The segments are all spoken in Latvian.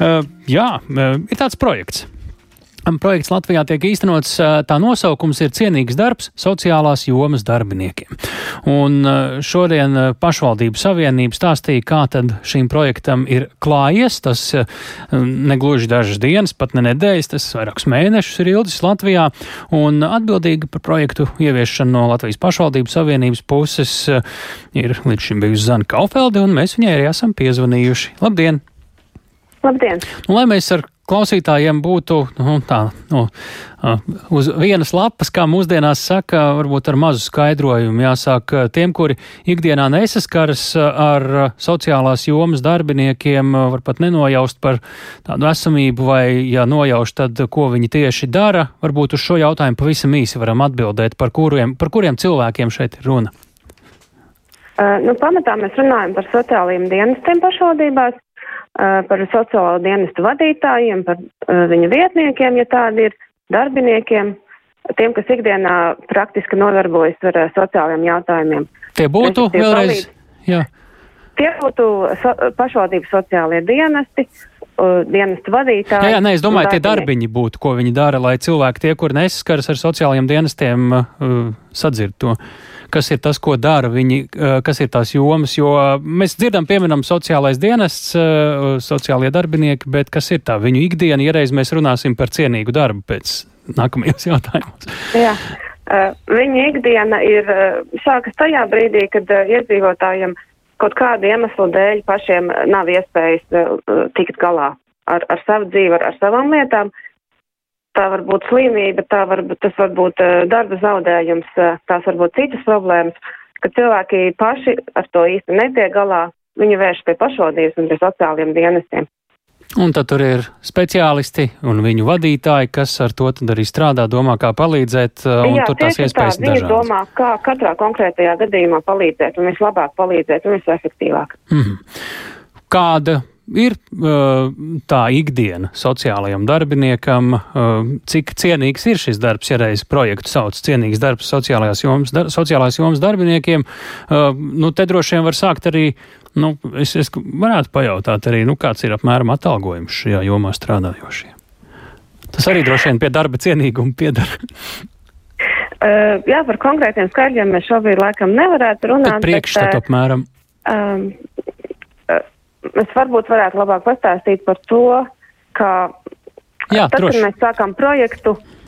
Jā, ir tāds projekts. Projekts Latvijā tiek īstenots, tā nosaukums ir cienīgs darbs sociālās jomas darbiniekiem. Un šodien pašvaldību savienība stāstīja, kā tad šīm projektam ir klājies. Tas negluži dažas dienas, pat ne nedēļas, tas vairākus mēnešus ir ilgs Latvijā. Un atbildīga par projektu ieviešanu no Latvijas pašvaldību savienības puses ir līdz šim bijusi Zana Kaufelde, un mēs viņai arī esam piezvanījuši. Labdien! Labdien! Un, lai mēs ar klausītājiem būtu nu, tā, nu, uz vienas lapas, kā mūsdienās saka, varbūt ar mazu skaidrojumu. Jāsāk tiem, kuri ikdienā nesaskaras ar sociālās jomas darbiniekiem, var pat nenojaust par tādu esamību, vai, ja nojauš, tad ko viņi tieši dara. Varbūt uz šo jautājumu pavisam īsi varam atbildēt, par kuriem, par kuriem cilvēkiem šeit ir runa. Uh, nu, pamatā mēs runājam par sociālajiem dienestiem pašvaldībās, par sociālo dienestu vadītājiem, par viņa vietniekiem, ja tādi ir, darbiniekiem, tiem, kas ikdienā praktiski nodarbojas ar sociālajiem jautājumiem. Tie būtu vēlreiz. Jā. Tie būtu so, pašvaldības sociālie dienesti, dienestu vadītāji. Jā, jā nē, es domāju, tie darbiņi būtu, ko viņi dara, lai cilvēki, tie, kur nesaskaras ar sociālajiem dienestiem, uh, sadzird to. Kas ir tas, ko dara viņi, uh, kas ir tās jomas, jo mēs dzirdam, pieminam, sociālais dienests, uh, sociālie darbinieki, bet kas ir tā viņu ikdiena, ja reiz mēs runāsim par cienīgu darbu pēc nākamajos jautājumos? Jā. Uh, viņa ikdiena ir uh, sākas tajā brīdī, kad uh, iedzīvotājiem uh, kaut kādu iemeslu dēļ pašiem nav iespējas uh, tikt galā ar, ar savu dzīvi, ar, ar savām lietām. Tā var būt slimība, tā var, tas var būt uh, darba zaudējums, uh, tās var būt citas problēmas, ka cilvēki paši ar to īsti netiek galā, viņi vērš pie pašvaldības un pie sociāliem dienestiem. Un tad tur ir speciālisti un viņu vadītāji, kas ar to arī strādā, domā, kā palīdzēt, uh, un Jā, tur tās iespējas tā, dažādas. domā, kā katrā konkrētajā gadījumā palīdzēt, un vislabāk palīdzēt, un visefektīvāk. Mm -hmm. Kāda ir uh, tā ikdiena sociālajam darbiniekam, uh, cik cienīgs ir šis darbs, ja reiz projektu sauc cienīgs darbs sociālajās jomas, dar, sociālās jomas darbiniekiem. Nu, te droši vien var sākt arī Nu, es, es varētu pajautāt arī, nu, kāds ir apmēram atalgojums šajā jomā strādājošiem. Tas arī droši vien pie darba cienīguma piedara. Uh, jā, par konkrētiem skaļiem mēs šobrīd laikam nevarētu runāt. Bet priekšstatu bet, apmēram. Um, uh, es varbūt varētu labāk pastāstīt par to, ka Jā, tad, droši. kad mēs sākām projektu, uh,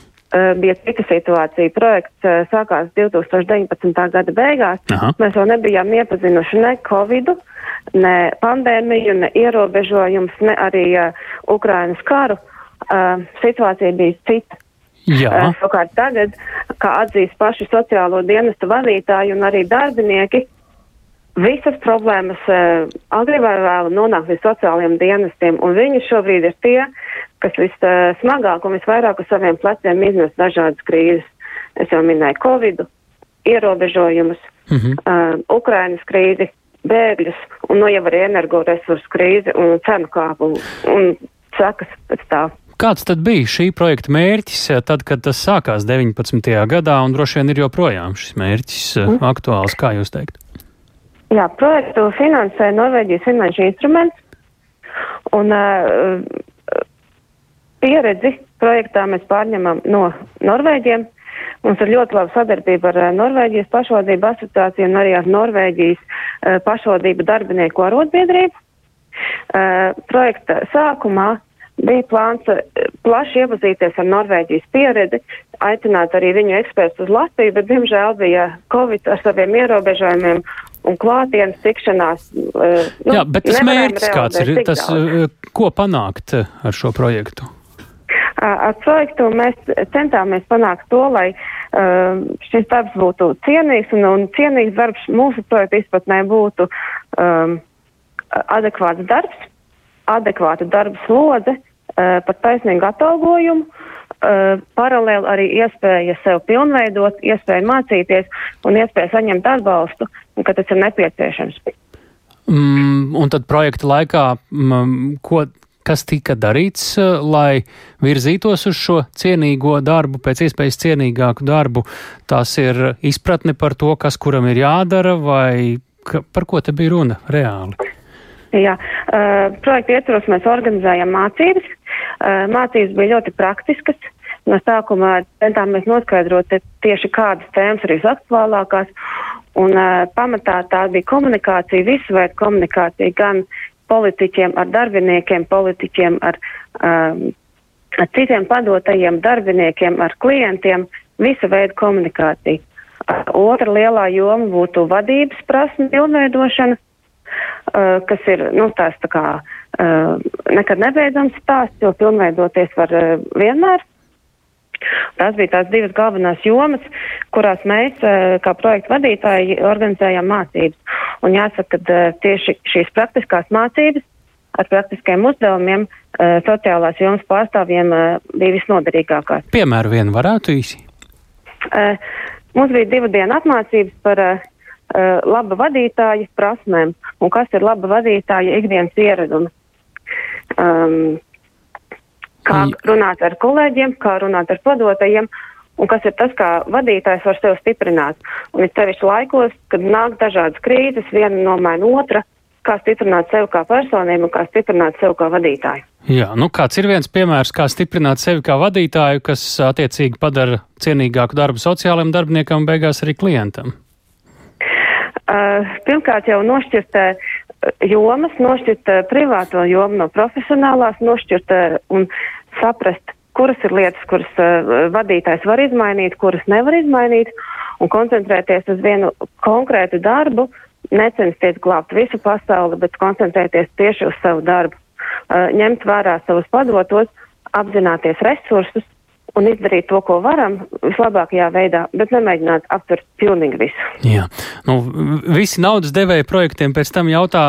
bija cita situācija. Projekts uh, sākās 2019. gada beigās. Aha. Mēs vēl nebijām iepazinuši ne Covidu, ne pandēmiju, ne ierobežojums, ne arī uh, Ukrainas karu. Uh, situācija bija cita. Jā. Uh, savukārt tagad, kā atzīst paši sociālo dienestu vadītāji un arī darbinieki, visas problēmas uh, agri vai vēlu nonāk līdz sociālajiem dienestiem, un viņi šobrīd ir tie, kas vissmagāk un visvairāk uz saviem pleciem iznes dažādas krīzes. Es jau minēju Covid, ierobežojumus, uh -huh. uh, Ukrainas krīzi, bēgļus un nu jau arī energoresursu krīzi un cenu kāpu un sekas pēc tā. Kāds tad bija šī projekta mērķis, eh, tad, kad tas sākās 19. gadā, un droši vien ir joprojām šis mērķis mm. aktuāls, kā jūs teikt? Jā, projektu finansē Norvēģijas finanšu instruments, un uh, pieredzi projektā mēs pārņemam no Norvēģiem. Mums ir ļoti laba sadarbība ar Norvēģijas pašvaldību asociāciju un arī ar Norvēģijas uh, pašvaldību darbinieku arotbiedrību. Uh, projekta sākumā bija plāns plaši iepazīties ar Norvēģijas pieredzi, aicināt arī viņu ekspertus uz Latviju, bet, diemžēl, bija Covid ar saviem ierobežojumiem un klātienes tikšanās. Nu, Jā, bet tas mērķis kāds ir? Tas, ko panākt ar šo projektu? Ar projektu mēs centāmies panākt to, lai uh, šis darbs būtu cienīgs un, un cienīgs darbs mūsu projekta izpratnē būtu um, adekvāts darbs, adekvāta darba slodze uh, par taisnīgu atalgojumu, uh, paralēli arī iespēja sev pilnveidot, iespēja mācīties un iespēja saņemt atbalstu, kad tas ir nepieciešams. Mm, un tad projekta laikā, mm, ko kas tika darīts, eh, lai virzītos uz šo cienīgo darbu, pēc iespējas cienīgāku darbu. Tas ir izpratne par to, kas kuram ir jādara, vai ka, par ko te bija runa reāli? Jā, uh, projekta ietvaros mēs organizējam mācības. Uh, mācības bija ļoti praktiskas. No sākuma centāmies noskaidrot tieši kādas tēmas ir visaktuālākās. Un uh, pamatā tā bija komunikācija, visu veidu komunikācija, gan politiķiem ar darbiniekiem, politiķiem ar, um, ar citiem padotajiem darbiniekiem, ar klientiem, visa veida komunikācija. Uh, otra lielā joma būtu vadības prasme pilnveidošana uh, kas ir nu, tās tā kā uh, nekad nebeidzams stāsts, jo pilnveidoties var uh, vienmēr. Tās bija tās divas galvenās jomas, kurās mēs, uh, kā projekta vadītāji, organizējām mācības. Un jāsaka, ka uh, tieši šīs praktiskās mācības ar praktiskiem uzdevumiem uh, sociālās jomas pārstāvjiem uh, bija visnoderīgākās. Piemēru vienu varētu īsi. Uh, mums bija divu dienu apmācības par uh, uh, laba vadītāja prasmēm un kas ir laba vadītāja ikdienas ieradumi. Um, kā runāt ar kolēģiem, kā runāt ar padotajiem, un kas ir tas, kā vadītājs var sevi stiprināt. Un ir sevišķi laikos, kad nāk dažādas krīzes, viena nomaina otra, kā stiprināt sevi kā personību un kā stiprināt sevi kā vadītāju. Jā, nu kāds ir viens piemērs, kā stiprināt sevi kā vadītāju, kas attiecīgi padara cienīgāku darbu sociālajiem darbiniekam un beigās arī klientam? Uh, pirmkārt jau nošķirt uh, jomas, nošķirt uh, privāto jomu no profesionālās, nošķirt un saprast, kuras ir lietas, kuras vadītājs var izmainīt, kuras nevar izmainīt, un koncentrēties uz vienu konkrētu darbu, necensties glābt visu pasauli, bet koncentrēties tieši uz savu darbu, ņemt vērā savus padotos, apzināties resursus un izdarīt to, ko varam, vislabākajā veidā, bet nemēģināt aptvert pilnīgi visu. Jā, nu, visi naudas devēja projektiem pēc tam jautā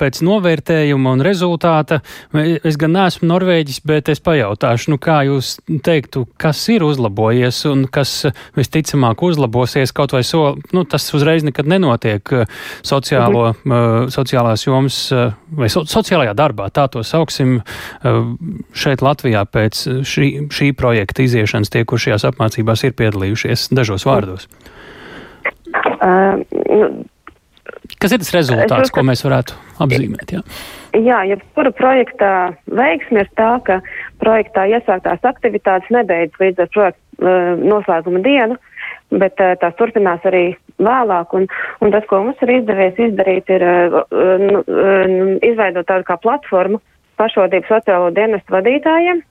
pēc novērtējuma un rezultāta. Es gan neesmu Norvēģis, bet es pajautāšu, nu, kā jūs teiktu, kas ir uzlabojies un kas visticamāk uzlabosies, kaut vai so, nu, tas uzreiz nekad nenotiek sociālo, mhm. sociālās jomas vai so, sociālajā darbā, tā to sauksim šeit Latvijā pēc šī, šī projekta projekta iziešanas tie, kur šajās apmācībās ir piedalījušies dažos vārdos? Uh, nu, Kas ir tas rezultāts, ko mēs varētu apzīmēt? Jā, jā jebkura projekta veiksme ir tā, ka projektā iesāktās aktivitātes nebeidz līdz ar projektu uh, noslēguma dienu, bet uh, tās turpinās arī vēlāk. Un, un tas, ko mums ir izdevies izdarīt, ir uh, uh, izveidot tādu kā platformu pašvaldību sociālo dienestu vadītājiem,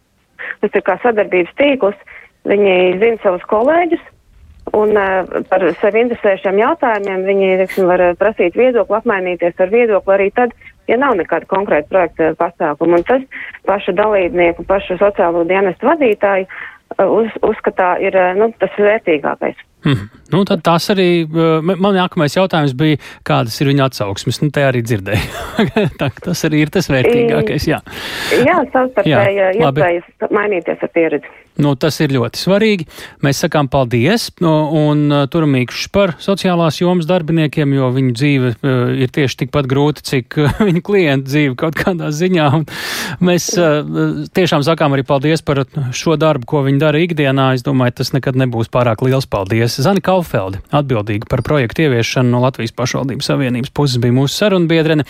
Tas ir kā sadarbības tīkls. Viņi zina savus kolēģus un uh, par sevi interesējušiem jautājumiem viņi teiksim, var prasīt viedokli, apmainīties ar viedokli arī tad, ja nav nekāda konkrēta projekta pasākuma. Un tas pašu dalībnieku, pašu sociālo dienestu vadītāju uh, uz, uzskatā ir uh, nu, tas vērtīgākais. Mm. Nu, tad tas arī, man nākamais jautājums bija, kādas ir viņa atsauksmes. Nu, te arī dzirdēju. tā, tas arī ir tas vērtīgākais, jā. Jā, savstarpēji iespējas mainīties ar pieredzi. Nu, tas ir ļoti svarīgi. Mēs sakām paldies nu, un turamīkšus par sociālās jomas darbiniekiem, jo viņu dzīve uh, ir tieši tikpat grūta, cik uh, viņu klientu dzīve kaut kādā ziņā. Un mēs uh, tiešām sakām arī paldies par šo darbu, ko viņi dara ikdienā. Es domāju, tas nekad nebūs pārāk liels paldies. Zani Kaufeldi, atbildīga par projektu ieviešanu no Latvijas pašvaldības savienības puses, bija mūsu sarunbiedrene.